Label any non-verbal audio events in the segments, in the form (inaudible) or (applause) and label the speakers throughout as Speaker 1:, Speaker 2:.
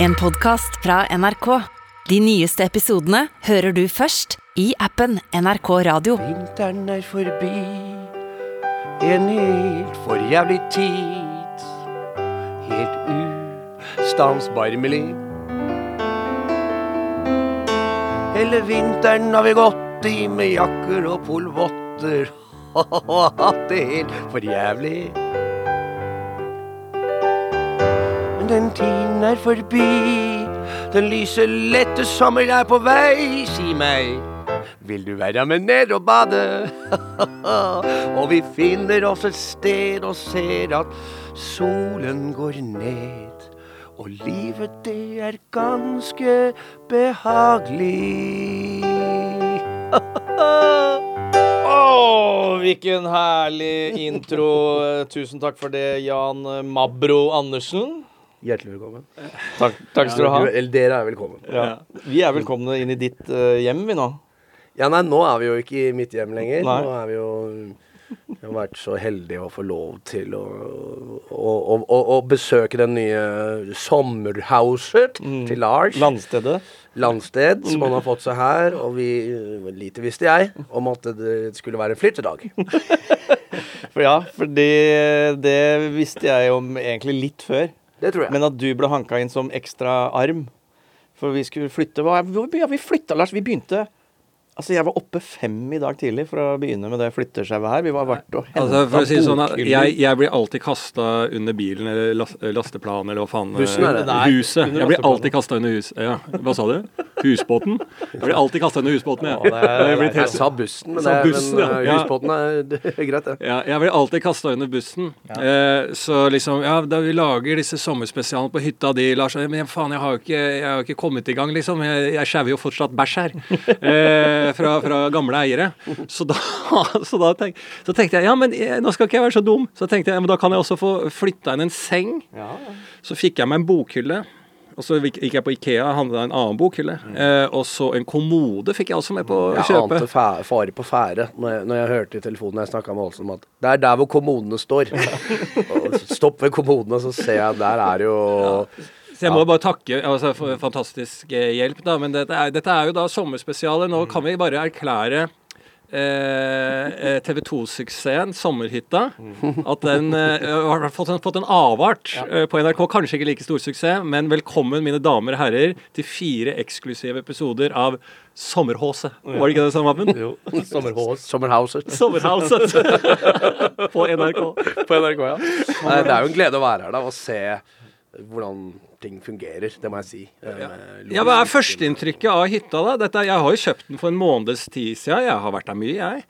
Speaker 1: En podkast fra NRK. De nyeste episodene hører du først i appen NRK Radio.
Speaker 2: Vinteren er forbi, en helt for jævlig tid. Helt ustansbarmelig. Hele vinteren har vi gått i med jakker og polvotter (laughs) og hatt det helt for den tiden er forbi, den lyse, lette sommer er på vei. Si meg, vil du være med ned og bade? (laughs) og vi finner oss et sted og ser at solen går ned. Og livet, det er ganske behagelig. (laughs)
Speaker 3: Å, hvilken herlig intro. Tusen takk for det, Jan Mabro Andersen.
Speaker 2: Hjertelig velkommen.
Speaker 3: Takk, takk skal du ha.
Speaker 2: Eller dere er velkommen.
Speaker 3: Ja. Vi er velkomne inn i ditt uh, hjem, vi nå.
Speaker 2: Ja, nei, nå er vi jo ikke i mitt hjem lenger.
Speaker 3: Nei.
Speaker 2: Nå er vi jo Jeg har vært så heldig å få lov til å, å, å, å, besøke den nye sommerhuset til Lars.
Speaker 3: Landstedet.
Speaker 2: Landsted, som han har fått seg her. Og vi Lite visste jeg om at det skulle være en flyttedag. (laughs)
Speaker 3: For ja, for det, det visste jeg om egentlig litt før.
Speaker 2: Det tror jeg.
Speaker 3: Men at du ble hanka inn som ekstra arm For vi skulle flytte hva, Hvor ja, vi flytta, Lars? Vi begynte Altså, jeg var oppe fem i dag tidlig for å begynne med det flyttesjauet her. Vi var verdt og hente
Speaker 4: Altså, for å si sånn, at jeg, jeg blir alltid kasta under bilen eller las, lasteplanen eller hva faen
Speaker 2: Husen er det.
Speaker 4: Nei, Huset. Jeg blir alltid kasta under huset. Ja. Hva sa du? Husbåten? Jeg blir alltid kasta under husbåten, jeg.
Speaker 3: Ja, det er-
Speaker 4: Jeg
Speaker 2: Jeg sa bussen, men,
Speaker 4: Sa
Speaker 2: det,
Speaker 4: bussen,
Speaker 2: men
Speaker 4: ja.
Speaker 2: uh, husbåten er, (laughs) det er greit, det.
Speaker 4: Ja, jeg blir alltid kasta under bussen. Eh, så liksom, ja, da vi lager disse sommerspesialene på hytta di, Lars Men faen, jeg har jo ikke, jeg har ikke kommet i gang, liksom. Jeg, jeg skjæver jo fortsatt bæsj her. (laughs) Eh, fra, fra gamle eiere. Så da, (laughs) så da tenk, så tenkte jeg ja, men jeg, nå skal ikke jeg være så dum. Så tenkte jeg ja, men da kan jeg også få flytta inn en seng. Så fikk jeg meg en bokhylle. Og så gikk jeg på Ikea handla en annen bokhylle. Eh, og så en kommode fikk jeg også med på å
Speaker 2: Jeg
Speaker 4: kjøpe.
Speaker 2: ante fæ- fare på fære når jeg, når jeg hørte i telefonen jeg snakka med Olsen om at det er der hvor kommodene står. Stopp ved kommodene, så ser jeg der er jo
Speaker 4: Så jeg må bare takke altså, for fantastisk eh, hjelp, da. Men dette er, dette er jo da sommerspesialet. Nå kan vi bare erklære eh, eh, TV 2-suksessen Sommerhytta. At den eh, har fått en, fått en avart eh, på NRK. Kanskje ikke like stor suksess, men velkommen, mine damer og herrer, til fire eksklusive episoder av Sommerhåse. Var det ikke det som var den?
Speaker 3: Jo, sommerhås.
Speaker 2: Sommerhouset (laughs)
Speaker 4: på NRK.
Speaker 3: På NRK, ja.
Speaker 2: Nei, Det er jo en glede å være her da og se hvordan ting fungerer. Det må jeg si. Eh,
Speaker 4: Ja, Hva er førsteinntrykket av hytta, da? Dette, jeg har jo kjøpt den for en måneds tid siden. Jeg har vært der mye, jeg.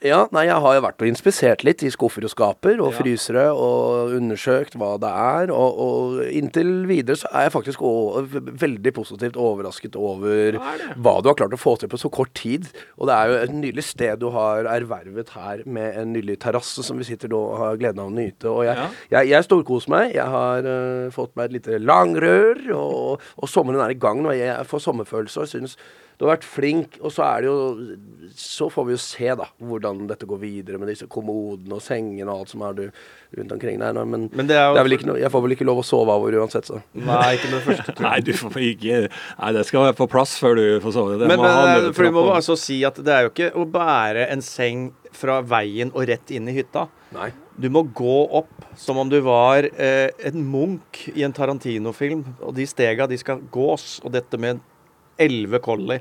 Speaker 2: Ja, nei, jeg har jo vært og inspisert litt i skuffer og skaper og
Speaker 4: Ja.
Speaker 2: frysere og undersøkt hva det er. Og, og inntil videre så er jeg faktisk veldig positivt overrasket over
Speaker 4: Hva
Speaker 2: hva du har klart å få til på så kort tid. Og det er jo et nydelig sted du har ervervet her med en nydelig terrasse som vi sitter og har gleden av å nyte. Og jeg,
Speaker 4: Ja.
Speaker 2: jeg, jeg storkoser meg. Jeg har uh, fått meg et lite langrør, og, og sommeren er i gang nå. Jeg får sommerfølelse og syns du har vært flink, og så er det jo Så får vi jo se, da, hvordan dette går videre med disse kommodene og sengene og alt som er du rundt omkring der. nå, Men,
Speaker 3: Men det er jo
Speaker 2: det er vel ikke no, jeg får vel ikke lov å sove av hvor uansett, så.
Speaker 3: Nei, ikke med det første. (laughs)
Speaker 4: Nei, du får ikke Nei, det skal være på plass før du får sove. Det
Speaker 3: Men,
Speaker 4: må ha
Speaker 3: men for du må altså si at det er jo ikke å bære en seng fra veien og rett inn i hytta.
Speaker 2: Nei.
Speaker 3: Du må gå opp som om du var eh, en munk i en Tarantino-film. Og de stega, de skal gås. Og dette med elleve collie.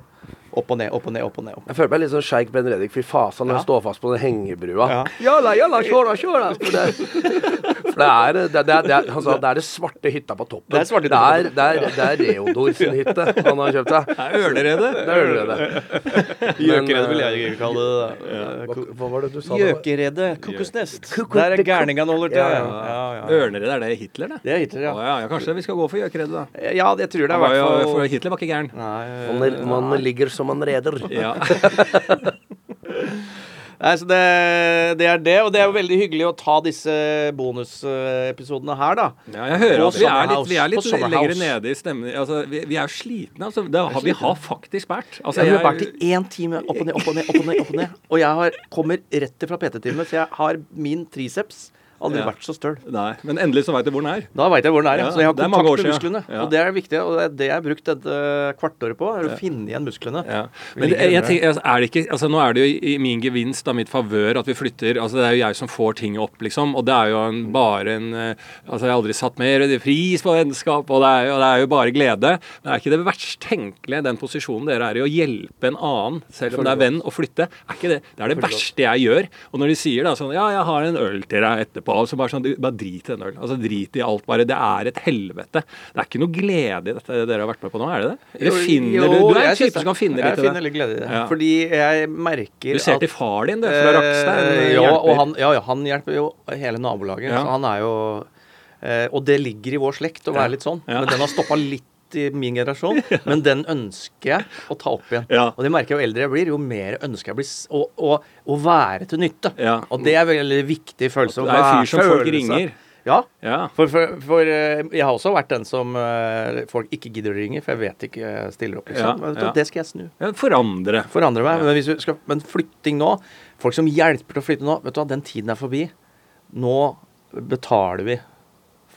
Speaker 3: Opp og ned, opp og ned, opp og ned. Opp.
Speaker 2: Jeg føler meg litt sånn Sheik Ben Reddik fy fasan når
Speaker 3: Ja.
Speaker 2: jeg står fast på den hengebrua.
Speaker 3: Ja.
Speaker 2: Jalla, jalla, kjøra, kjøra. For det, for det er det, det, er- det, er- han sa det er det svarte hytta på toppen.
Speaker 3: Det er svarte
Speaker 2: det er, det er, det er Reodor sin hytte han har kjøpt seg.
Speaker 4: Det er ørneredet.
Speaker 2: Det er ørneredet. (laughs)
Speaker 3: Gjøkeredet vil
Speaker 2: jeg
Speaker 3: jeg kalle det. Ja.
Speaker 2: Hva, hva var det du sa? det?
Speaker 3: Gjøkeredet. Kokosnest. Der
Speaker 2: det
Speaker 3: er gærningene holder til.
Speaker 2: Ja,
Speaker 3: Ja,
Speaker 2: ja.
Speaker 3: ja, ja.
Speaker 4: Ørneredet, er det Hitler, det?
Speaker 3: Det er Hitler,
Speaker 4: Å
Speaker 3: ja.
Speaker 4: ja, ja, kanskje vi skal gå for gjøkeredet, da.
Speaker 3: Ja, jeg tror jeg i
Speaker 4: Han var
Speaker 3: hvert fall.
Speaker 4: For Hitler var ikke gæren.
Speaker 3: Nei,
Speaker 2: Man, man ligger som man reder. (laughs)
Speaker 4: Ja.
Speaker 3: Nei, så det, det er det, og det er jo veldig hyggelig å ta disse bonusepisodene her, da.
Speaker 4: ja, jeg hører at vi er litt, vi er litt lenger nede i stemmen. Altså, vi, vi er jo slitne. Altså, det har, vi har faktisk bært. Altså,
Speaker 3: Jeg har bært i én time opp og ned, opp og ned, opp og ned. opp Og ned Og jeg har, kommer rett fra PT-time, så jeg har min triceps Aldri vært så støl.
Speaker 4: Nei, men endelig så veit du hvor den er.
Speaker 3: Da veit jeg hvor den er. Ja.
Speaker 4: Ja,
Speaker 3: Så jeg har kontakt med musklene.
Speaker 4: Ja.
Speaker 3: Og det er viktig. Og det er det jeg har brukt dette kvartåret på. Er å finne igjen musklene.
Speaker 4: Ja. Men det, jeg, tenker, altså, er det ikke, altså, nå er det jo i, min gevinst av mitt favør at vi flytter. altså Det er jo jeg som får ting opp, liksom. Og det er jo en, bare en eh, Altså Jeg har aldri satt mer pris på vennskap, og det er, jo, det er jo bare glede. Men er ikke det verst tenkelige, den posisjonen dere er i, å hjelpe en annen, selv om det er venn, å flytte? Er ikke det det er det verste jeg gjør. Og når de sier da sånn Ja, jeg har en øl til deg etterpå. Og så bare sånn Bare drit i den ølen. Altså Drit i alt, bare. Det er et helvete. Det er ikke noe glede i dette dere har vært med på nå, er det det? Eller finner
Speaker 3: jo,
Speaker 4: du Du er en type som kan finne litt i det.
Speaker 3: Jeg finner litt glede i det.
Speaker 4: Ja.
Speaker 3: Fordi jeg merker at
Speaker 4: Du ser
Speaker 3: at
Speaker 4: til far din, det, fra Rakstad. Øh,
Speaker 3: ja, han, ja, ja, han hjelper jo hele nabolaget.
Speaker 4: Ja.
Speaker 3: Så han er jo øh, Og det ligger i vår slekt å være litt sånn. Men den har stoppa litt i min generasjon. (laughs) Men den ønsker jeg å ta opp igjen.
Speaker 4: Ja.
Speaker 3: Og det merker jeg jo eldre jeg blir, jo mer ønsker jeg blir å, å, å være til nytte.
Speaker 4: Ja.
Speaker 3: Og det er veldig viktig følelse.
Speaker 4: Det er en fyr som folk ringer.
Speaker 3: Ja.
Speaker 4: Ja.
Speaker 3: For, for, for eh, jeg har også vært den som eh, folk ikke gidder å ringe, for jeg vet ikke jeg stiller opp. Liksom.
Speaker 4: Ja, ja.
Speaker 3: Det skal jeg snu.
Speaker 4: Forandre.
Speaker 3: Forandre meg. Men, skal, men flytting nå Folk som hjelper til å flytte nå, vet du hva, den tiden er forbi. Nå betaler vi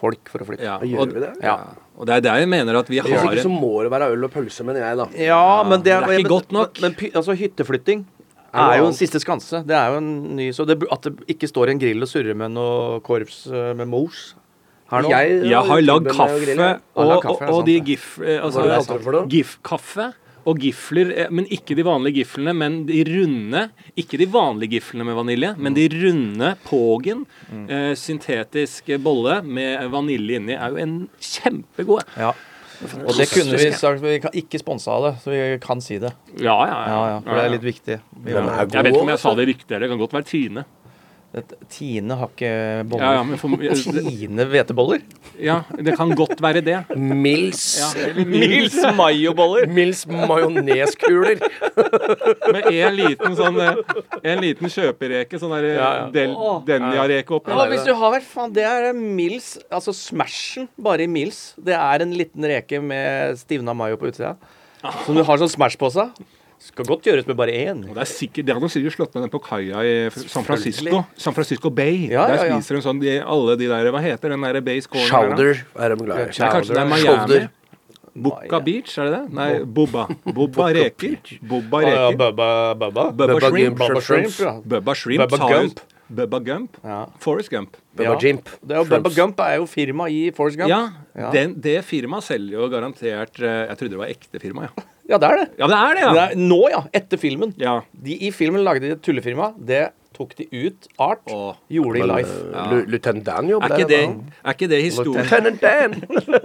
Speaker 3: folk for å flytte.
Speaker 4: Ja,
Speaker 2: Gjør
Speaker 4: og,
Speaker 2: vi det?
Speaker 3: Ja.
Speaker 4: og det er der jeg mener at vi
Speaker 2: Hvis
Speaker 4: har
Speaker 2: ikke så må det være øl og pølse, mener jeg, da.
Speaker 3: Ja, men det,
Speaker 4: det er ikke
Speaker 3: men-
Speaker 4: godt nok.
Speaker 3: Men, men altså, hytteflytting
Speaker 2: Er
Speaker 3: er jo en siste skanse. Det er jo en ny Så det, at det ikke står en grill og surrer med noe korps eh, med mors her nå
Speaker 2: Jeg-
Speaker 4: Jeg har lagd kaffe, og, og,
Speaker 3: er
Speaker 4: og de gif... eh, Altså,
Speaker 2: er?
Speaker 4: GIF-kaffe. Og gifler, eh, men ikke de vanlige giflene, men de runde. Ikke de vanlige giflene med vanilje, men de runde Pågen.
Speaker 3: Mm.
Speaker 4: Eh, syntetisk bolle med vanilje inni er jo en kjempegod.
Speaker 3: Ja. Og det kunne vi sagt, vi kan ikke sponse av det, så vi kan si det.
Speaker 4: Ja, ja,
Speaker 3: Ja, ja, for det er litt viktig.
Speaker 4: Jeg vet ikke om jeg sa det riktig, eller det kan godt være Tine.
Speaker 3: Tine har ikke boller.
Speaker 4: Ja, ja, for, for,
Speaker 3: Tine hveteboller?
Speaker 4: ja, det kan godt være det.
Speaker 2: Mils.
Speaker 4: Ja, (laughs) eller
Speaker 3: Mils mayoboller?
Speaker 2: Mils majoneskuler.
Speaker 4: Med en liten sånn eh, En liten kjøpereke, sånn der
Speaker 3: Ja, ja.
Speaker 4: del-
Speaker 3: Åh.
Speaker 4: Denja-reke oppi.
Speaker 3: Ja, hvis du har vært faen, Det er Mils, altså Smashen, bare i Mils. Det er en liten reke med stivna mayo på utsida. Som du har sånn Smash på seg. Skal godt gjøres med bare én.
Speaker 4: Og det er sikkert, det hadde sier sikkert slått med den på kaia i San Francisco. San Francisco Bay.
Speaker 3: Ja,
Speaker 4: der
Speaker 3: ja, ja.
Speaker 4: spiser hun sånn de, alle de der Hva heter den der Bay's corner?
Speaker 2: Chowder er de glad i.
Speaker 4: Det er kanskje det er Miami.
Speaker 2: Shoulder.
Speaker 4: Bucca Beach, er det det? Nei, Bubba. Bubba reker. Bubba reker.
Speaker 3: Bubba Bubba.
Speaker 4: Bubba Shrimp.
Speaker 3: Bubba Shrimp.
Speaker 4: Bubba Shrimp.
Speaker 3: Bubba Gump.
Speaker 4: Bubba Gump.
Speaker 3: Ja.
Speaker 4: Forest Gump.
Speaker 2: Bubba
Speaker 3: Ja.
Speaker 2: Jimp.
Speaker 3: Det er jo Bubba Gump er jo firma i Forest Gump.
Speaker 4: Ja,
Speaker 3: Ja.
Speaker 4: Den, det firmaet selger jo garantert eh, Jeg trodde det var ekte firma, ja.
Speaker 3: Ja, det er det.
Speaker 4: Ja, det er det, ja.
Speaker 3: det er, nå, ja. Etter filmen.
Speaker 4: ja.
Speaker 3: De I filmen lagde de et tullefirma. Det tok de ut art.
Speaker 4: Åh.
Speaker 3: Gjorde de life.
Speaker 2: eh, Lu- Lieutenant Dan jobber
Speaker 4: Er
Speaker 2: der.
Speaker 4: det, er ikke det historien
Speaker 2: Lieutenant Dan!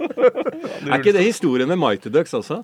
Speaker 2: (laughs)
Speaker 4: Er ikke det historien med Mighty Ducks også?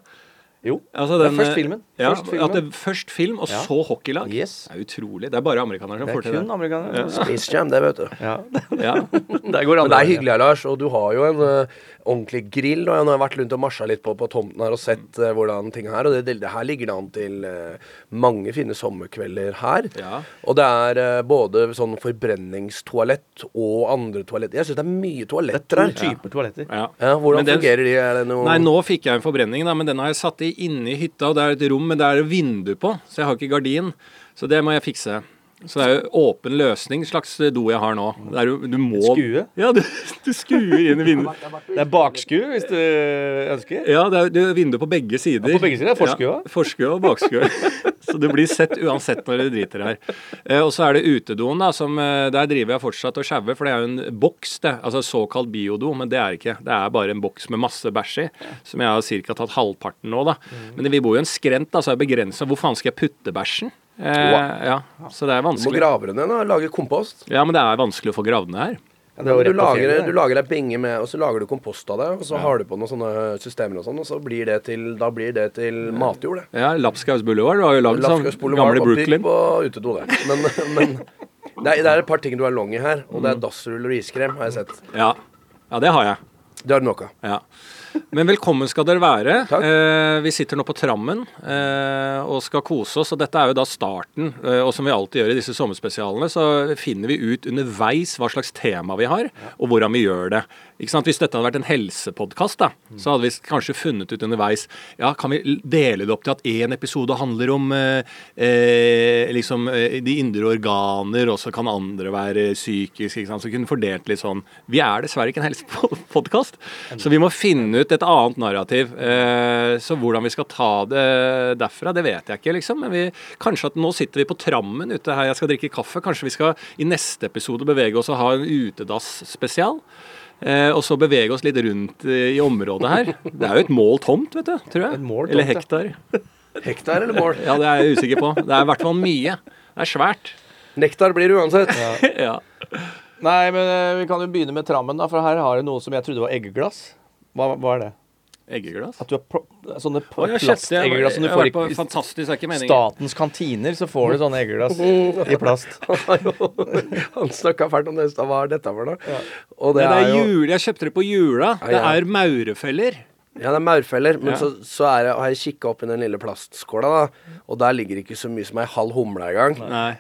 Speaker 3: Jo.
Speaker 4: Altså
Speaker 3: Det er først filmen.
Speaker 4: Ja,
Speaker 3: Først filmen.
Speaker 4: At det, er først film, og
Speaker 3: Ja.
Speaker 4: så hockeylag.
Speaker 3: Yes.
Speaker 4: Det er utrolig. Det er bare amerikanere som
Speaker 3: Det
Speaker 4: får
Speaker 3: er
Speaker 4: til
Speaker 3: kun
Speaker 4: det.
Speaker 3: amerikanere.
Speaker 2: Space Jam, det, vet du.
Speaker 3: Ja.
Speaker 4: Ja. (laughs)
Speaker 3: det går
Speaker 2: Men det er hyggelig, Lars, og du har jo en eh, ordentlig grill. Og jeg har vært rundt og marsja litt på, på tomten her og sett uh, hvordan ting er. Og det, det, det her ligger det an til uh, mange fine sommerkvelder her.
Speaker 4: Ja.
Speaker 2: Og det er uh, både sånn forbrenningstoalett og andre toaletter. Jeg syns det er mye toaletter
Speaker 3: To
Speaker 2: her.
Speaker 3: typer toaletter.
Speaker 4: Ja.
Speaker 2: Ja, hvordan
Speaker 4: den-
Speaker 2: fungerer de? Er det noe
Speaker 4: Nei, nå fikk jeg en forbrenning, da, men den har jeg satt i inne i hytta. og Det er et rom, men det er vindu på, så jeg har ikke gardin. Så det må jeg fikse. Så det er jo åpen løsning, slags do jeg har nå. Det er jo, du må
Speaker 3: Skue?
Speaker 4: Ja, du, du skuer inn i vinduet.
Speaker 3: Det er bakskue, hvis du ønsker.
Speaker 4: Ja, det er, det er vindu på begge sider.
Speaker 3: Ja, på begge sider, det er forskue
Speaker 4: Ja,
Speaker 3: også.
Speaker 4: forskue og bakskue. (laughs) så det blir sett uansett når det driter her. Eh, og så er det utedoen, da, som eh, der driver jeg fortsatt og sjauer, for det er jo en boks, det. Altså såkalt biodo, men det er det ikke. Det er bare en boks med masse bæsj i, som jeg har ca. tatt halvparten nå, da.
Speaker 3: Mm.
Speaker 4: Men vi bor jo i en skrent, da, så er det begrensa. Hvor faen skal jeg putte bæsjen? Eh, ja, så det er vanskelig.
Speaker 2: Du må grave det ned og lage kompost.
Speaker 4: Ja, men det er vanskelig å få gravd ned her.
Speaker 3: Ja, det er
Speaker 2: Du lager, du lager ei binge med, og så lager du kompost av det. Og så har du på noen sånne systemer og sånn, og så blir det til, da blir det til matjord, det.
Speaker 4: Ja, Lapskaus Boulevard du har jo lagd sånn gamle Brooklyn.
Speaker 2: på utedo, det. Men, (laughs) men det, er, det er et par ting du er long i her, og
Speaker 4: Mm.
Speaker 2: det er dassrull og iskrem, har jeg sett.
Speaker 4: Ja. ja, det har jeg.
Speaker 2: Det har du nok av.
Speaker 4: Ja. Men velkommen skal dere være. Eh, vi sitter nå på trammen eh, og skal kose oss. Og dette er jo da starten. Eh, og som vi alltid gjør i disse sommerspesialene, så finner vi ut underveis hva slags tema vi har, og hvordan vi gjør det. Ikke sant? Hvis dette hadde vært en helsepodkast, da, så hadde vi kanskje funnet ut underveis Ja, kan vi dele det opp til at én episode handler om eh, eh, liksom eh, de indre organer, og så kan andre være psykisk. Ikke sant? Så kunne fordelt litt sånn. Vi er dessverre ikke en helsepodkast, så vi må finne ut et annet narrativ. Eh, så hvordan vi skal ta det derfra, det vet jeg ikke, liksom. Men vi, kanskje at nå sitter vi på trammen ute her, jeg skal drikke kaffe. Kanskje vi skal i neste episode bevege oss og ha en utedass-spesial. Eh, og så bevege oss litt rundt i området her. Det er jo et mål tomt, vet du. Tror jeg.
Speaker 3: Et mål
Speaker 4: Eller
Speaker 3: tomt,
Speaker 4: hektar.
Speaker 2: Hektar eller mål?
Speaker 4: Ja, det er jeg usikker på. Det er i hvert fall mye. Det er svært.
Speaker 2: Nektar blir det uansett.
Speaker 4: Ja.
Speaker 3: Nei, men eh, vi kan jo begynne med trammen, da. For her har du noe som jeg trodde var eggeglass. Hva, hva er det?
Speaker 4: Eggeglass.
Speaker 3: At du har pro sånne
Speaker 4: jeg
Speaker 3: plasteggeglass som du får i
Speaker 4: Fantastisk, det
Speaker 3: statens kantiner. Så får du sånne eggeglass i plast. (laughs)
Speaker 2: Han snakka fælt om det i stad. Hva er dette for noe? Og det
Speaker 4: det
Speaker 2: er
Speaker 4: er
Speaker 2: jo
Speaker 4: jul, jeg kjøpte det på jula. Det
Speaker 2: ja.
Speaker 4: er maurefeller.
Speaker 2: Ja, det er maurfeller, men
Speaker 4: Ja.
Speaker 2: så, så det, har jeg kikka opp i den lille plastskåla, da, og der ligger ikke så mye som ei halv humle engang.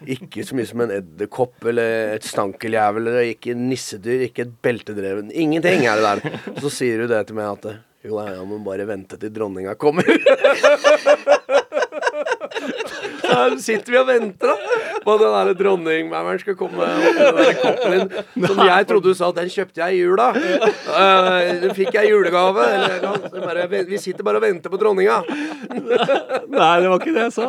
Speaker 2: Ikke så mye som en edderkopp eller et stankeljævel eller ikke nissedyr, ikke et beltedreven Ingenting er det der. Så sier du det til meg at jo, jeg må bare vente til dronninga kommer. (laughs) Så sitter vi og venter da på den der dronningmauren skal komme opp i den der koppen din. Som jeg trodde du sa den kjøpte jeg i jula. Eh, den fikk jeg i julegave. Eller, vi sitter bare og venter på dronninga.
Speaker 4: Nei, det var ikke det jeg sa.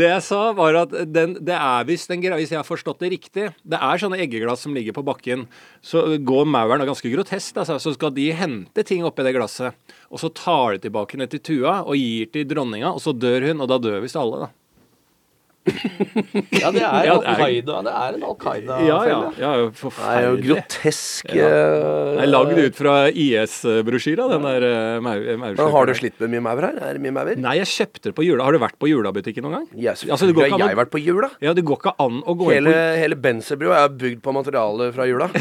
Speaker 4: Det jeg sa, var at den, det er visst en greie, hvis jeg har forstått det riktig Det er sånne eggeglass som ligger på bakken. Så går mauren, og ganske grotesk, altså, så skal de hente ting oppi det glasset. Og så tar de tilbake ned til tua og gir til dronninga, og så dør hun. Og da dør visst alle, da.
Speaker 3: Ja, det er
Speaker 4: Ja, det er-
Speaker 3: Qaida. Det er en Al Qaida-felle.
Speaker 4: Ja, ja. ja
Speaker 2: Det er jo grotesk.
Speaker 4: Ja.
Speaker 2: eh,
Speaker 4: Det er lagd ut fra IS-brosjyra, den der uh,
Speaker 2: Men har du slitt med mye maur her? Er det mye maur?
Speaker 4: Nei, jeg kjøpte det på jula. Har du vært på julabutikken noen gang?
Speaker 2: Yes,
Speaker 4: Altså,
Speaker 2: har jeg vært på jula.
Speaker 4: Ja, det går ikke an å gå
Speaker 2: Hele,
Speaker 4: inn på
Speaker 2: hele Benserbro er bygd på materiale fra jula. (laughs)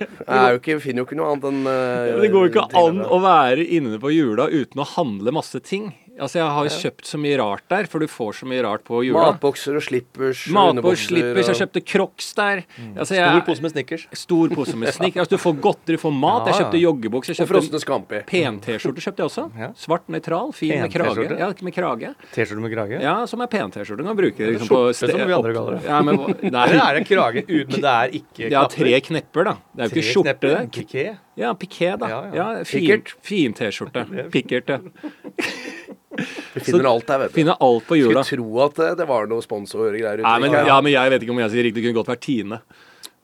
Speaker 2: Jeg jo ikke, finner jo ikke noe annet enn
Speaker 4: uh, det går jo ikke an å være inne på jula uten å handle masse ting. Altså, Jeg har jo kjøpt så mye rart der, for du får så mye rart på jula.
Speaker 2: Matbokser og slippers. og
Speaker 4: slippers,
Speaker 2: og...
Speaker 4: slippers, jeg kjøpte Crocs der. Altså,
Speaker 3: Stor pose med Snickers.
Speaker 4: stor pose med snickers. Altså, du får godteri, du får mat. Jeg
Speaker 3: Ja, jeg
Speaker 4: kjøpte joggebukse.
Speaker 2: Og frosne Scampi.
Speaker 4: pen-T-skjorte kjøpte jeg også.
Speaker 3: Ja.
Speaker 4: Svart, nøytral, fin med krage. Ja, med krage.
Speaker 3: T-skjorte med krage.
Speaker 4: Ja, som er pen-T-skjorte. Du kan bruke det liksom på
Speaker 3: Skjorte, som vi andre kaller det.
Speaker 4: Ja, men, der (laughs) nei,
Speaker 3: er det krage ut, men det er ikke
Speaker 4: ja, tre knepper, da. Det er jo ikke skjorte.
Speaker 3: Piké.
Speaker 4: Ja, piké, da.
Speaker 3: Ja,
Speaker 4: Ja,
Speaker 3: ja.
Speaker 4: fin, fin T-skjorte. Pikkert, (laughs) ja. (laughs) (laughs)
Speaker 2: Vi finner alt her, vet du.
Speaker 4: Finner alt på jula.
Speaker 2: Skulle tro at eh, det var noe sponsorgreier ute.
Speaker 4: Men, ja, men jeg vet ikke om jeg sier riktig. Det kunne godt vært Tine.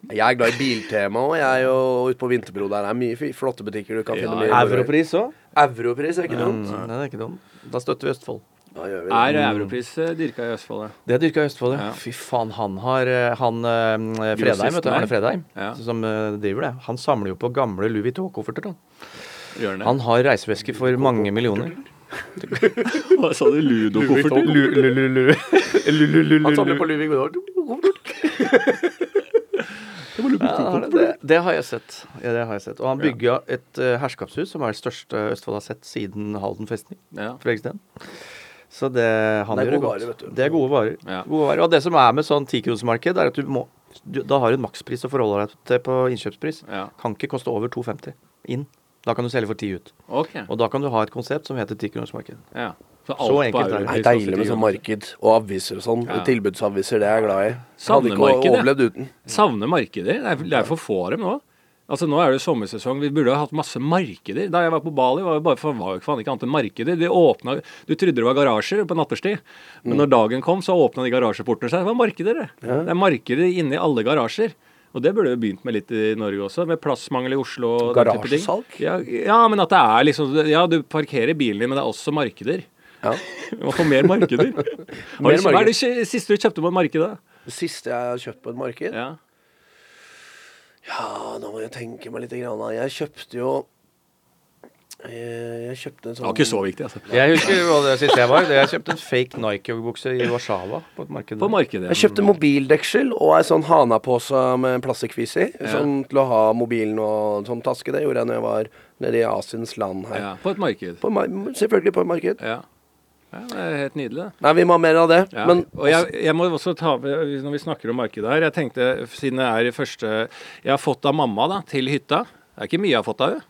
Speaker 2: Jeg er glad i biltema òg. Jeg er jo ute på Vinterbro. Der er mye flotte butikker du kan
Speaker 4: Ja,
Speaker 2: finne mye
Speaker 3: Europris òg.
Speaker 2: Europris er ikke dumt.
Speaker 3: Nei, det er ikke dumt. Da støtter vi Østfold.
Speaker 2: Da gjør vi
Speaker 4: Er. Europris eh, dyrka i Østfold, ja.
Speaker 3: Det er dyrka i Østfold, ja. Fy faen, han har eh, Han eh, Fredheim, vet du. Arne Fredheim,
Speaker 4: Ja.
Speaker 3: som eh, driver det. Han samler jo på gamle Louis Vuitton-kofferter.
Speaker 4: det?
Speaker 3: Han har reisevesker for mange millioner.
Speaker 4: Hva sa du? Ludo-kofferter?
Speaker 2: Han samler på Vuitton.
Speaker 3: Ja, det, det har jeg sett. Ja, det har jeg sett. Og han bygga et uh, herskapshus som er det største Østfold har sett siden Halden festning.
Speaker 4: Ja.
Speaker 3: Fredriksten. Så det, han
Speaker 2: Det
Speaker 3: gjør det godt.
Speaker 2: varer.
Speaker 3: Det er gode varer.
Speaker 4: Ja.
Speaker 3: Gode varer. Og det som er med sånn tikronersmarked, er at du må du, Da har du en makspris å forholde deg til på innkjøpspris.
Speaker 4: Ja.
Speaker 3: Kan ikke koste over 2,50 inn. Da kan du selge for ti ut.
Speaker 4: Okay.
Speaker 3: Og da kan du ha et konsept som heter tikronersmarked.
Speaker 4: Ja. Så
Speaker 3: Så enkelt er det.
Speaker 2: Det er deilig med sånn
Speaker 4: 10
Speaker 2: marked og aviser og sånn.
Speaker 4: Ja.
Speaker 2: Tilbudsaviser, det er jeg glad i. Hadde
Speaker 4: Savner
Speaker 2: ikke
Speaker 4: markedet.
Speaker 2: overlevd uten.
Speaker 4: Savner markeder. Det er, det er for få av dem nå. Altså Nå er det sommersesong. Vi burde ha hatt masse markeder. Da jeg var på Bali, var det bare for, var jo faen ikke annet enn markeder. De åpna, Du trodde det var garasjer på natterstid, men når dagen kom, så åpna de garasjeportene seg. Det var markeder, det. Det er markeder inni alle garasjer. Og det burde vi begynt med litt i Norge også, med plassmangel i Oslo. og den type ting.
Speaker 2: Garasjesalg?
Speaker 4: Ja, ja, men at det er liksom Ja, du parkerer bilen din, men det er også markeder.
Speaker 2: Ja.
Speaker 4: Vi må få mer markeder. (laughs)
Speaker 2: Mer
Speaker 4: hva er det siste du kjøpte på et marked? da?
Speaker 2: Siste jeg har kjøpt på et marked
Speaker 4: Ja.
Speaker 2: Ja, nå må jeg tenke meg litt. Grann. Jeg kjøpte jo Jeg kjøpte en
Speaker 4: Det
Speaker 2: sånn
Speaker 4: var ikke så viktig, altså.
Speaker 3: Jeg husker hva det siste jeg var. Jeg kjøpte en fake Nike-joggebukse i Warszawa på et marked.
Speaker 4: På markedet.
Speaker 2: Jeg kjøpte mobildeksel og ei sånn Hana-pose med plastikkvis i. Sånn til å ha mobilen og sånn taske. Det gjorde jeg når jeg var nede i Asiens land her.
Speaker 4: Ja, på et marked.
Speaker 2: På, mar- selvfølgelig på et marked.
Speaker 4: Ja. ja. Det er helt nydelig.
Speaker 2: Nei, vi må ha mer av det.
Speaker 4: Ja.
Speaker 2: Men
Speaker 4: og jeg, jeg må også ta Når vi snakker om markedet her Jeg tenkte, siden det er i første Jeg har fått av mamma da, til hytta. Det er ikke mye jeg har fått av henne.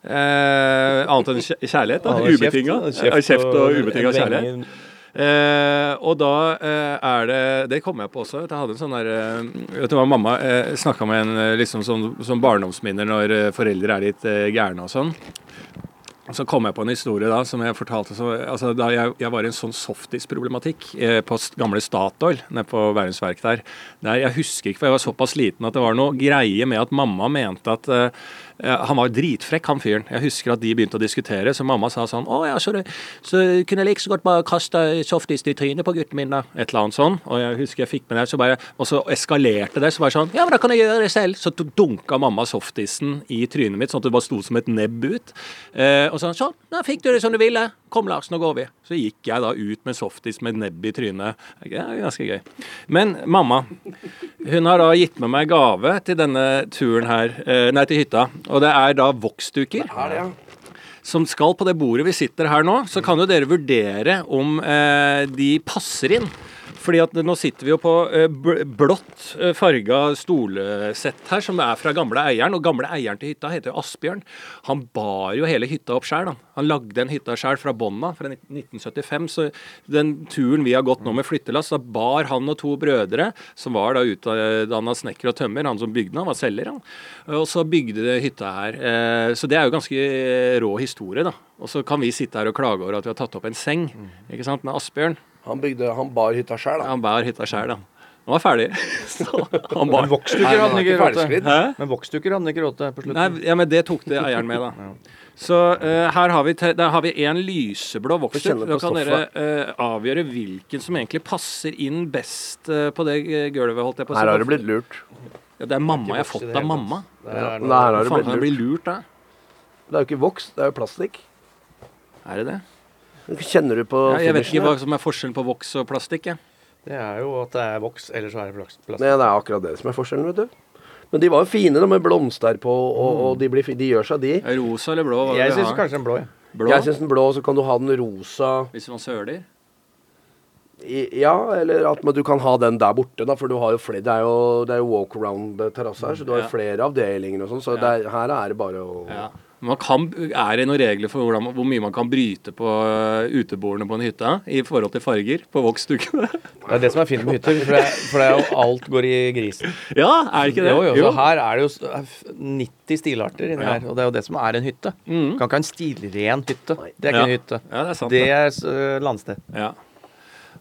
Speaker 4: Eh, annet enn kjærlighet. da, Ubetinga. Kjeft og ubetinga kjærlighet. Eh, og da eh, er det Det kom jeg på også. Jeg hadde en sånn der eh, Vet du hva, mamma eh, snakka med en eh, liksom som, som barndomsminner når eh, foreldre er litt gærne og sånn. Så kom jeg på en historie da som jeg fortalte så, altså, Da jeg, jeg var i en sånn softis-problematikk eh, på gamle Statoil nede på Bærums Verk der. der. Jeg husker ikke, for jeg var såpass liten at det var noe greie med at mamma mente at eh, eh, Han var dritfrekk, han fyren. Jeg husker at de begynte å diskutere, så mamma sa sånn Å ja, så, det, så kunne jeg like så godt bare kaste softis i trynet på gutten min, da. Et eller annet sånn. Og jeg husker jeg fikk med det, så bare, og så eskalerte det. Så bare sånn Ja, men da kan jeg gjøre det selv. Så dunka mamma softisen i trynet mitt, sånn at det bare sto som et nebb ut. Eh, og sånn Sånn, da fikk du det som du ville. Kom, Lars, nå går vi. Så gikk jeg da ut med softis med nebb i trynet. Det er ganske gøy. Men mamma, hun har da gitt med meg gave til denne turen her, eh, nei, til hytta. Og det er da voksduker
Speaker 2: er det, ja.
Speaker 4: som skal på det bordet vi sitter her nå, så kan jo dere vurdere om eh, de passer inn. Fordi at nå sitter vi jo på eh, blått eh, farga stolsett her, som er fra gamle eieren. Og gamle eieren til hytta heter jo Asbjørn. Han bar jo hele hytta opp sjøl. Han lagde en hytta sjøl fra bånna fra 1975. Så den turen vi har gått nå med flyttelass, da bar han og to brødre, som var da utdanna snekker og tømmer, han som bygde den, han var selger, han. Og så bygde de hytta her. Eh, Så det er jo ganske rå historie, da. Og så kan vi sitte her og klage over at vi har tatt opp en seng ikke sant, med Asbjørn.
Speaker 2: Han, bygde, han bar hytta sjæl, da.
Speaker 4: Han bar hytta sjæl, da. Han var ferdig. (laughs) Så han bar.
Speaker 3: Men
Speaker 2: Nei,
Speaker 3: hadde han ikke
Speaker 2: råte.
Speaker 3: råd til.
Speaker 4: Hæ?
Speaker 3: Men voksdukker hadde han ikke råd til på slutten.
Speaker 4: Nei, ja, men det tok det eieren med, da. (laughs) Så eh, her har vi, te- der har vi en lyseblå vokser.
Speaker 2: kjenne
Speaker 4: Da
Speaker 2: på
Speaker 4: kan dere eh, avgjøre hvilken som egentlig passer inn best eh, på det eh, gulvet, holdt jeg på å si.
Speaker 2: Her har du blitt lurt.
Speaker 4: Ja, det er mamma jeg har fått av mamma.
Speaker 3: Er
Speaker 2: der har du
Speaker 4: Faen,
Speaker 2: blitt lurt
Speaker 4: da?
Speaker 2: Det er jo ikke voks, det er jo plastikk.
Speaker 4: Er det det?
Speaker 2: Kjenner du på
Speaker 4: Ja, jeg vet ikke hva som er forskjellen på voks og plastikk. Ja.
Speaker 3: Det er jo at det er voks, eller så er det plastikk. plast.
Speaker 2: Nei, det er akkurat det som er forskjellen, vet du. Men de var jo fine, da, med blomster på, og, og de, blir, de gjør seg, de.
Speaker 4: Er Rosa eller blå? Hva
Speaker 3: Jeg syns kanskje en blå, jeg.
Speaker 4: blå.
Speaker 2: Jeg syns den blå, så kan du ha den rosa
Speaker 4: Hvis man søler?
Speaker 2: i, Ja, eller at men du kan ha den der borte, da, for du har jo flere Det er jo, det er jo walk around-terrasse her, så du har
Speaker 4: Ja.
Speaker 2: flere avdelinger og sånn, så
Speaker 4: Ja.
Speaker 2: det er, her er det bare å
Speaker 4: Ja. Man kan, er det noen regler for hvordan, hvor mye man kan bryte på uh, utebordene på en hytte i forhold til farger på voksdukkene? (laughs)
Speaker 3: Det er det som er fint med hytter, for det, er- for det er jo alt går i grisen.
Speaker 4: ja, er det ikke det?
Speaker 3: Jo, jo, så her er det jo s- er f- 90 stilarter inni
Speaker 4: Ja.
Speaker 3: her, og det er jo det som er en hytte.
Speaker 4: Mm.
Speaker 3: Kan ikke ha en stilren hytte. Det er ikke
Speaker 4: Ja.
Speaker 3: en hytte.
Speaker 4: Ja, det er sant.
Speaker 3: Det er øh, landsted.
Speaker 4: Ja.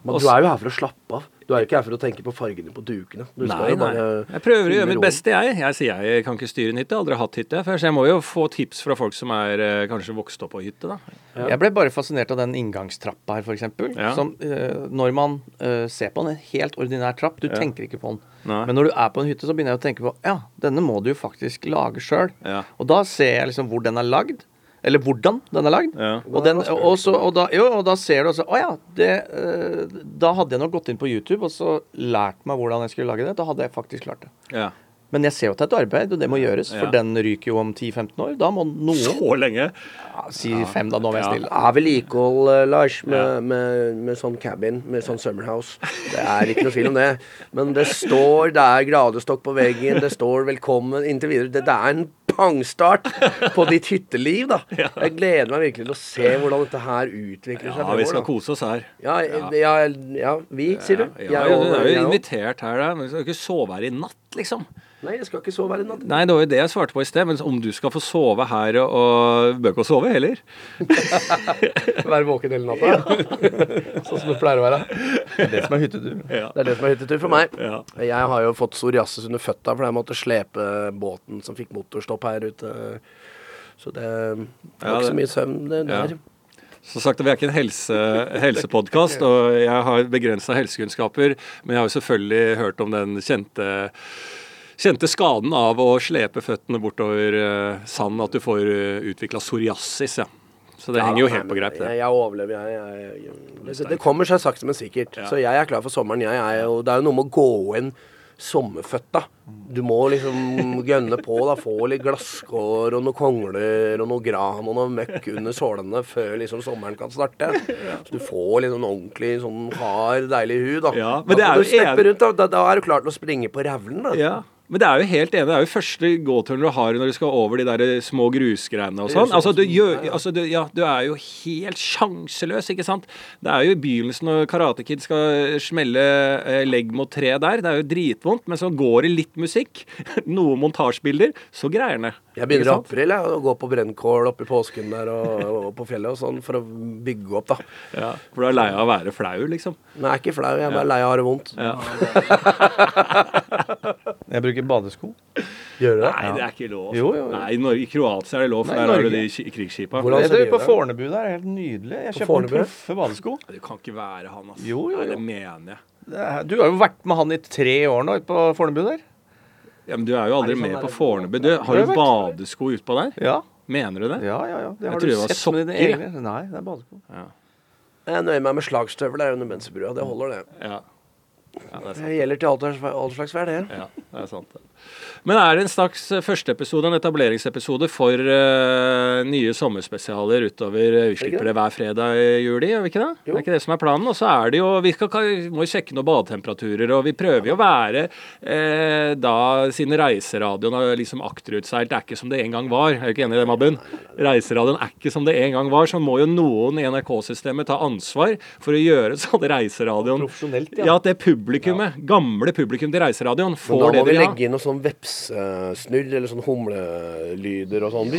Speaker 2: Men du er jo her for å slappe av. Du er jo ikke her for å tenke på fargene på dukene. Du skal
Speaker 4: Nei,
Speaker 2: jo
Speaker 4: nei. Jeg prøver å gjøre mitt beste, jeg. Jeg sier jeg kan ikke styre en hytte. Jeg har aldri hatt hytte før, så jeg må jo få tips fra folk som er eh, kanskje vokst opp på hytte, da.
Speaker 2: Ja.
Speaker 3: Jeg ble bare fascinert av den inngangstrappa her, f.eks.
Speaker 4: Ja.
Speaker 3: Som øh, når man uh, ser på den, en helt ordinær trapp, du
Speaker 4: Ja.
Speaker 3: tenker ikke på den.
Speaker 4: Nei.
Speaker 3: Men når du er på en hytte, så begynner jeg å tenke på ja, denne må du jo faktisk lage sjøl.
Speaker 4: Ja.
Speaker 3: Og da ser jeg liksom hvor den er lagd. Eller hvordan den er lagd.
Speaker 4: Ja.
Speaker 3: Og, den, og, så, og, da, jo, og da ser du altså Å ja, det, øh, da hadde jeg nok gått inn på YouTube og så lært meg hvordan jeg skulle lage det. Da hadde jeg faktisk klart det.
Speaker 4: ja.
Speaker 3: Men jeg ser jo at det er et arbeid, og det må gjøres.
Speaker 4: Ja.
Speaker 3: For den ryker jo om 10-15 år. Da må noen
Speaker 4: Så lenge?
Speaker 3: ja, Si fem, da. Nå var jeg
Speaker 4: Ja.
Speaker 3: stille.
Speaker 2: Ja, vedlikehold, eh, Lars, med,
Speaker 4: Ja.
Speaker 2: med, med sånn cabin, med sånn summerhouse. Det er ikke noe tvil om det. Men det står Det er gradestokk på veggen, det står 'velkommen' inntil videre. Det, det er en pangstart på ditt (laughs) hytteliv, da. Jeg gleder meg virkelig til å se hvordan dette her utvikler seg
Speaker 4: Ja, vi skal kose oss her.
Speaker 2: Ja, ja, ja, vi, sier du?
Speaker 4: Ja, du er jo invitert her, da. Men vi skal ikke sove her i natt, liksom.
Speaker 2: Nei, jeg skal ikke sove her i natt.
Speaker 4: Nei, det var jo det jeg svarte på i sted. Men om du skal få sove her og, og Bør ikke sove heller. (laughs)
Speaker 2: Være våken hele natta. (laughs) sånn som det pleier å være.
Speaker 3: Det er det som er hyttetur.
Speaker 4: Ja.
Speaker 2: Det er det som er hyttetur for meg.
Speaker 4: Ja.
Speaker 2: Jeg har jo fått psoriasis under føtta fordi jeg måtte slepe båten som fikk motorstopp her ute. Så det var
Speaker 4: Ja,
Speaker 2: ikke så mye søvn det
Speaker 4: Ja.
Speaker 2: der.
Speaker 4: Som sagt, vi er ikke en helse, helsepodkast, og jeg har begrensa helsekunnskaper. Men jeg har jo selvfølgelig hørt om den kjente kjente skaden av å slepe føttene bortover eh, sand, at du får uh, utvikla psoriasis, ja. Så det henger jo helt på greip, det.
Speaker 2: jeg overlever, jeg. jeg, jeg det, det kommer seg sakte, men sikkert.
Speaker 4: Ja.
Speaker 2: Så jeg er klar for sommeren. Jeg er jo, det er jo noe med å gå inn sommerfødt, da. Du må liksom gønne på, da. Få litt glasskår og noen kongler og noe gran og noe møkk under sålene før liksom sommeren kan starte. Så du får liksom en ordentlig sånn hard, deilig hud, da.
Speaker 4: Ja, men det
Speaker 2: da
Speaker 4: er
Speaker 2: du
Speaker 4: jo
Speaker 2: steppe
Speaker 4: en-
Speaker 2: rundt, da. da. Da er du klar til å springe på revlen, da.
Speaker 4: Ja. Men det er jo helt enig, det er jo første gåturen du har når du skal over de der små grusgreiene og sånn. Altså, du, gjør, altså du, ja, du er jo helt sjanseløs, ikke sant. Det er jo i begynnelsen når Karate Kid skal smelle eh, legg mot tre der. Det er jo dritvondt, men så går det litt musikk, (laughs) noen montasjebilder, så greier han det.
Speaker 2: Jeg begynner i april jeg, å gå på brennkål oppe i påsken der og, og på fjellet og sånn for å bygge opp, da.
Speaker 4: Ja, for du er lei av å være flau, liksom.
Speaker 2: Nei, jeg er ikke flau, jeg er bare lei av å ha det vondt.
Speaker 4: Ja.
Speaker 3: Jeg bruker badesko.
Speaker 2: Gjør du det?
Speaker 4: Nei, det er ikke lov.
Speaker 3: Jo, jo, jo.
Speaker 4: Nei, i Norge, i Kroatia er det lov, for
Speaker 3: Nei,
Speaker 4: der har du de krigsskipa.
Speaker 2: Hvordan
Speaker 3: Jeg
Speaker 2: ser
Speaker 3: tror på? Fornebu der er helt nydelig. Jeg
Speaker 2: På
Speaker 3: kjøper
Speaker 2: Fornebu?
Speaker 3: proffe badesko.
Speaker 4: Det kan ikke være han, altså.
Speaker 3: Jo, jo,
Speaker 4: Nei, det mener jeg.
Speaker 3: Det er- Du har jo vært med han i tre år nå ute på Fornebu der.
Speaker 4: Ja, men du er jo aldri
Speaker 2: Er sånn
Speaker 4: med på Fornebu. Du, har
Speaker 3: jo
Speaker 4: du
Speaker 3: jeg
Speaker 4: badesko utpå der?
Speaker 3: Ja,
Speaker 4: Mener du det?
Speaker 3: ja, ja. ja. Det
Speaker 4: Jeg
Speaker 3: har
Speaker 4: tror
Speaker 3: du
Speaker 4: det var
Speaker 3: sett med dine egne Nei, det er badesko.
Speaker 2: Jeg nøyer meg med slagstøvler under mensebrua. Det holder, det.
Speaker 4: Ja. Ja, det.
Speaker 2: Det gjelder til all slags vær, det.
Speaker 4: Ja, det er sant. Men er det en slags eh, førsteepisode, en etableringsepisode for uh, nye sommerspesialer utover eh, Vi slipper det hver fredag i juli, gjør vi ikke det?
Speaker 2: Jo.
Speaker 4: Det er ikke det som er planen. Og så er det jo Vi skal, må jo sjekke noen badetemperaturer, og vi prøver jo å være eh, da Siden reiseradioen har liksom akterutseilt, det er ikke som det en gang var. Jeg Er du ikke enig i det, Mabben? Reiseradioen er ikke som det en gang var, så må jo noen i NRK-systemet ta ansvar for å gjøre (laughs) sånn reiseradioen
Speaker 3: Profesjonelt,
Speaker 4: ja. at det publikummet, gamle publikum til reiseradioen, får det de vil
Speaker 2: sånn vepsesnurr eller sånn humlelyder og sånn.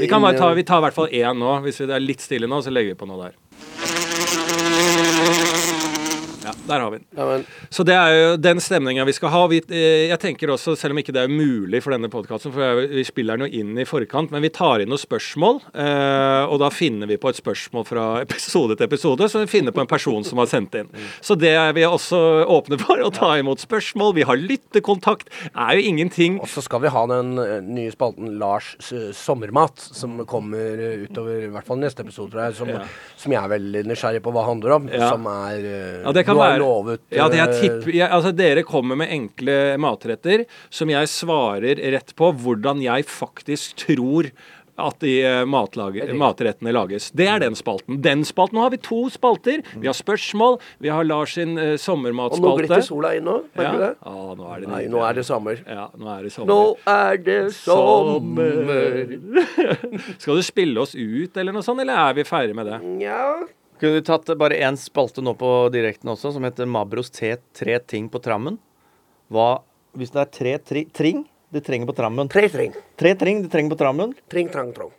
Speaker 4: Vi kan bare ta, vi tar i hvert fall én nå. Hvis det er litt stille nå, så legger vi på noe der. Ja, der har vi den.
Speaker 2: Ja, men,
Speaker 4: Så det er jo den stemninga vi skal ha. Vi, eh, jeg tenker også, selv om ikke det er mulig for denne podkasten, for vi spiller den jo inn i forkant, men vi tar inn noen spørsmål, eh, og da finner vi på et spørsmål fra episode til episode, så vi finner på en person som har sendt inn. Så det er vi også åpne for, å ta imot spørsmål. Vi har lyttekontakt. Det er jo ingenting
Speaker 2: og så skal vi ha den eh, nye spalten Lars sommermat, som kommer utover i hvert fall neste episode, tror jeg, som,
Speaker 4: Ja.
Speaker 2: som jeg er veldig nysgjerrig på hva handler om.
Speaker 4: Ja.
Speaker 2: Som er
Speaker 4: Ja, det kan være
Speaker 2: lovet
Speaker 4: Ja, det jeg
Speaker 2: eh,
Speaker 4: tipper jeg, Altså, dere kommer med enkle matretter som jeg svarer rett på hvordan jeg faktisk tror at de eh, matlager, matrettene lages. Det er den spalten. Den spalten. Nå har vi to spalter. Vi har spørsmål. Vi har Lars sin eh,
Speaker 2: Og nå
Speaker 4: sommermatspalte.
Speaker 2: glitter sola inn nå, merker
Speaker 4: Ja.
Speaker 2: det?
Speaker 4: Ah, nå er det
Speaker 2: Nei, nå er det sommer.
Speaker 4: Ja, nå er det sommer.
Speaker 2: Nå er det sommer. (laughs)
Speaker 4: Skal du spille oss ut, eller noe sånt, eller er vi ferdig med det?
Speaker 2: Nja
Speaker 3: Kunne du tatt bare én spalte nå på direkten også, som heter Mabros T tre ting på trammen? Hva Hvis det er tre tri, tring du trenger på trammen
Speaker 2: Tre tring.
Speaker 3: Tre tring du trenger på trammen?
Speaker 2: Tring, trang, trong.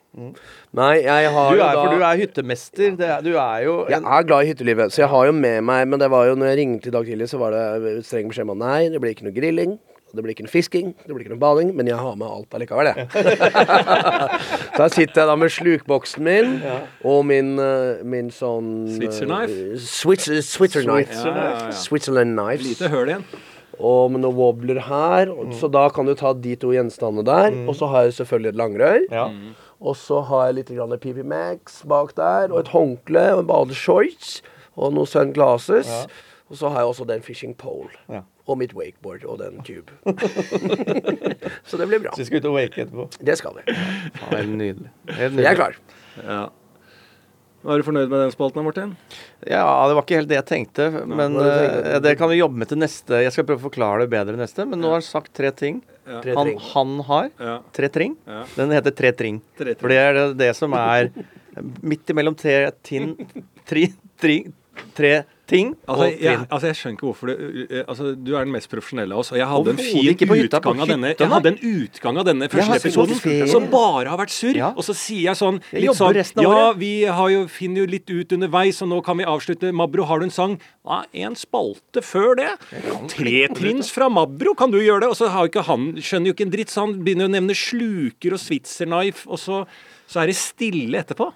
Speaker 2: Nei, jeg har
Speaker 3: Du
Speaker 2: jo
Speaker 3: er,
Speaker 2: da
Speaker 3: for du er hyttemester. Det er, du er jo
Speaker 2: Jeg er glad i hyttelivet, så jeg har jo med meg Men det var jo når jeg ringte i dag tidlig, så var det streng beskjed om nei, det blir ikke noe grilling. Det blir ikke noe fisking, det blir ikke noe bading, men jeg har med alt allikevel, jeg. så (laughs) da sitter jeg da med slukboksen min og min, eh, min sånn eh,
Speaker 4: Switzer knife?
Speaker 2: Switzer, Switzer knife.
Speaker 4: Ja, ja, ja.
Speaker 2: Switzerland knives.
Speaker 4: Lite høl igjen.
Speaker 2: Og med noen wobbler her. Og, Så da kan du ta de to gjenstandene der. Og så har jeg selvfølgelig et langrør.
Speaker 3: ja.
Speaker 2: Og så har jeg litt grann PP Max bak der, og et håndkle og en badeshorts. Og noen sunglasses. Og så har jeg også den fishing pole.
Speaker 3: Ja.
Speaker 2: Og mitt wakeboard og den tube. (laughs) så det blir bra.
Speaker 3: Så vi skal ut og wake etterpå.
Speaker 2: Det skal vi.
Speaker 3: Ja, helt nydelig. Helt
Speaker 2: Jeg er klar.
Speaker 4: Ja. Var du fornøyd med den spalten, Martin?
Speaker 3: Ja, det var ikke helt det jeg tenkte. Men
Speaker 2: det
Speaker 3: eh, det kan vi jobbe med til neste. Jeg skal prøve å forklare det bedre neste. Men nå har han sagt tre ting.
Speaker 2: Tre
Speaker 3: Han, han har
Speaker 4: Ja.
Speaker 3: tre tring.
Speaker 4: Ja.
Speaker 3: Den heter tre tring.
Speaker 4: Tre tring.
Speaker 3: For det er det, det som er midt imellom tre tin... Tri, tri, tre ting
Speaker 4: Altså jeg, altså, jeg skjønner ikke hvorfor du uh, Altså, du er den mest profesjonelle av oss, og jeg hadde en fin utgang av denne Jeg hadde en utgang av denne første episoden som bare har vært surr.
Speaker 3: Ja.
Speaker 4: Og så sier jeg sånn litt sånn Ja, vi har jo, finner jo litt ut underveis, og nå kan vi avslutte. Mabro, har du en sang? Ja, en spalte før det. Tretrinns fra Mabro, kan du gjøre det? Og så har jo ikke han skjønner jo ikke en dritt, så han begynner å nevne sluker og Switzerknife, og så, så er det stille etterpå.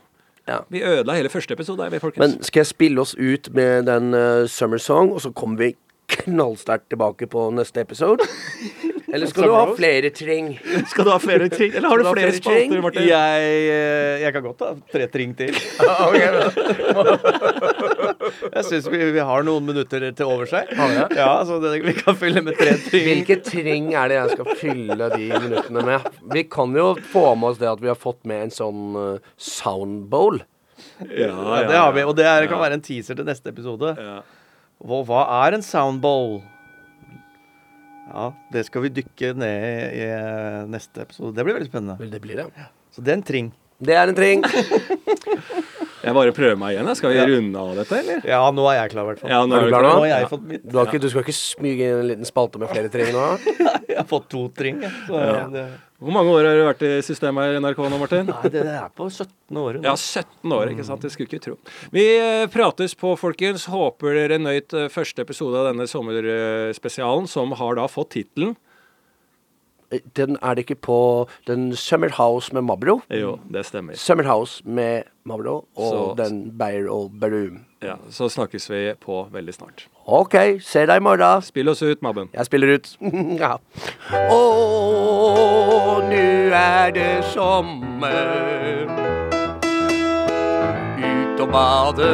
Speaker 2: Ja.
Speaker 4: Vi ødela hele første episode, vi.
Speaker 2: Men skal jeg spille oss ut med den uh, Summer Song, og så kommer vi knallsterkt tilbake på neste episode? (laughs) Eller skal du ha flere tring? (laughs)
Speaker 3: Skal du ha flere tring? Eller har du
Speaker 2: du
Speaker 3: flere
Speaker 2: flere
Speaker 3: spalter, Martin? Jeg, eh, jeg kan godt ha tre tring til. (laughs) (laughs) Jeg syns vi, vi har noen minutter til over seg. Ja, så det, vi kan fylle med tre tring.
Speaker 2: Hvilke tring er det jeg skal fylle de minuttene med? Vi kan jo få med oss det at vi har fått med en sånn uh, soundbowl.
Speaker 4: Ja,
Speaker 3: Ja, det har vi, og det er, kan være en teaser til neste episode.
Speaker 4: Ja.
Speaker 3: Hva, hva er en soundbowl? Ja, det skal vi dykke ned i, i eh, neste episode. Det blir veldig spennende.
Speaker 2: Vel, det blir det.
Speaker 3: Så det er en tring.
Speaker 2: Det er en treng. (laughs)
Speaker 4: Jeg bare prøver meg igjen. Skal vi runde av dette, eller?
Speaker 3: Ja, nå er jeg klar, i hvert fall.
Speaker 4: Ja, nå
Speaker 2: Er du klar nå?
Speaker 3: Nå har jeg fått mitt.
Speaker 2: Du, har ikke, du skal ikke smyge inn en liten spalte med flere tring nå? (laughs)
Speaker 3: Jeg har fått to tring. det,
Speaker 4: Hvor mange år har du vært i systemet her i NRK nå, Martin?
Speaker 3: nei, det er på 17 år.
Speaker 4: Ja, 17 år, ikke sant? Det skulle ikke tro. Vi eh, prates på, folkens. Håper dere nøyt eh, første episode av denne sommerspesialen, som har da fått tittelen
Speaker 2: Den er det ikke på den Summer House med Mabro?
Speaker 4: Jo, det stemmer.
Speaker 2: Summer House med Mabro og
Speaker 4: Så-
Speaker 2: den Beyer og Berum.
Speaker 4: Ja, Så snakkes vi på veldig snart.
Speaker 2: OK, ser deg i morgen.
Speaker 4: Spill oss ut, Mabben.
Speaker 2: Jeg spiller ut. (laughs) ja. Å, nu er det sommer. Ut og bade,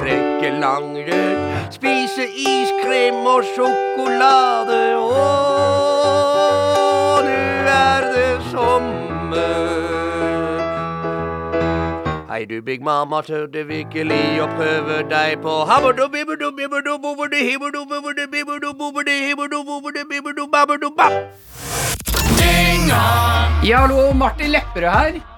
Speaker 2: trekke langrenn, spise iskrem og sjokolade. Å, nu det sommer. Hei du, Big Mama, tør du virkelig å prøve deg på.
Speaker 5: Ja, hallo, Martin Lepperød her.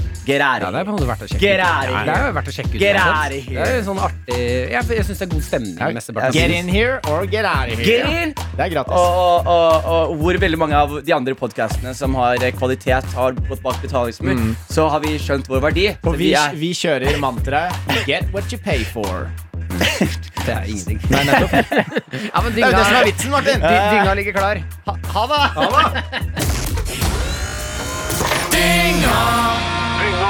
Speaker 6: Get out
Speaker 5: Ja, det er
Speaker 6: here.
Speaker 5: på en måte verdt å sjekke
Speaker 6: Gerari.
Speaker 5: ut. Det er jo verdt å sjekke ut.
Speaker 6: Here.
Speaker 5: Det er jo sånn artig Jeg, jeg syns det er god stemning. mesteparten
Speaker 7: Get in here or get out of here.
Speaker 6: Get in!
Speaker 7: Det er gratis.
Speaker 6: Og, og, og, og hvor veldig mange av de andre podkastene som har kvalitet, har gått bak betalingsmur, så har vi skjønt vår verdi.
Speaker 7: Og vi,
Speaker 6: er
Speaker 7: vi kjører mantraet Get what you pay for. (laughs)
Speaker 5: Det er ingenting.
Speaker 7: Nei, nettopp. (laughs)
Speaker 5: Ja, men
Speaker 7: Det er jo det som er vitsen, Martin.
Speaker 5: Dy- Dynga ligger klar.
Speaker 7: Ha, ha det. (laughs)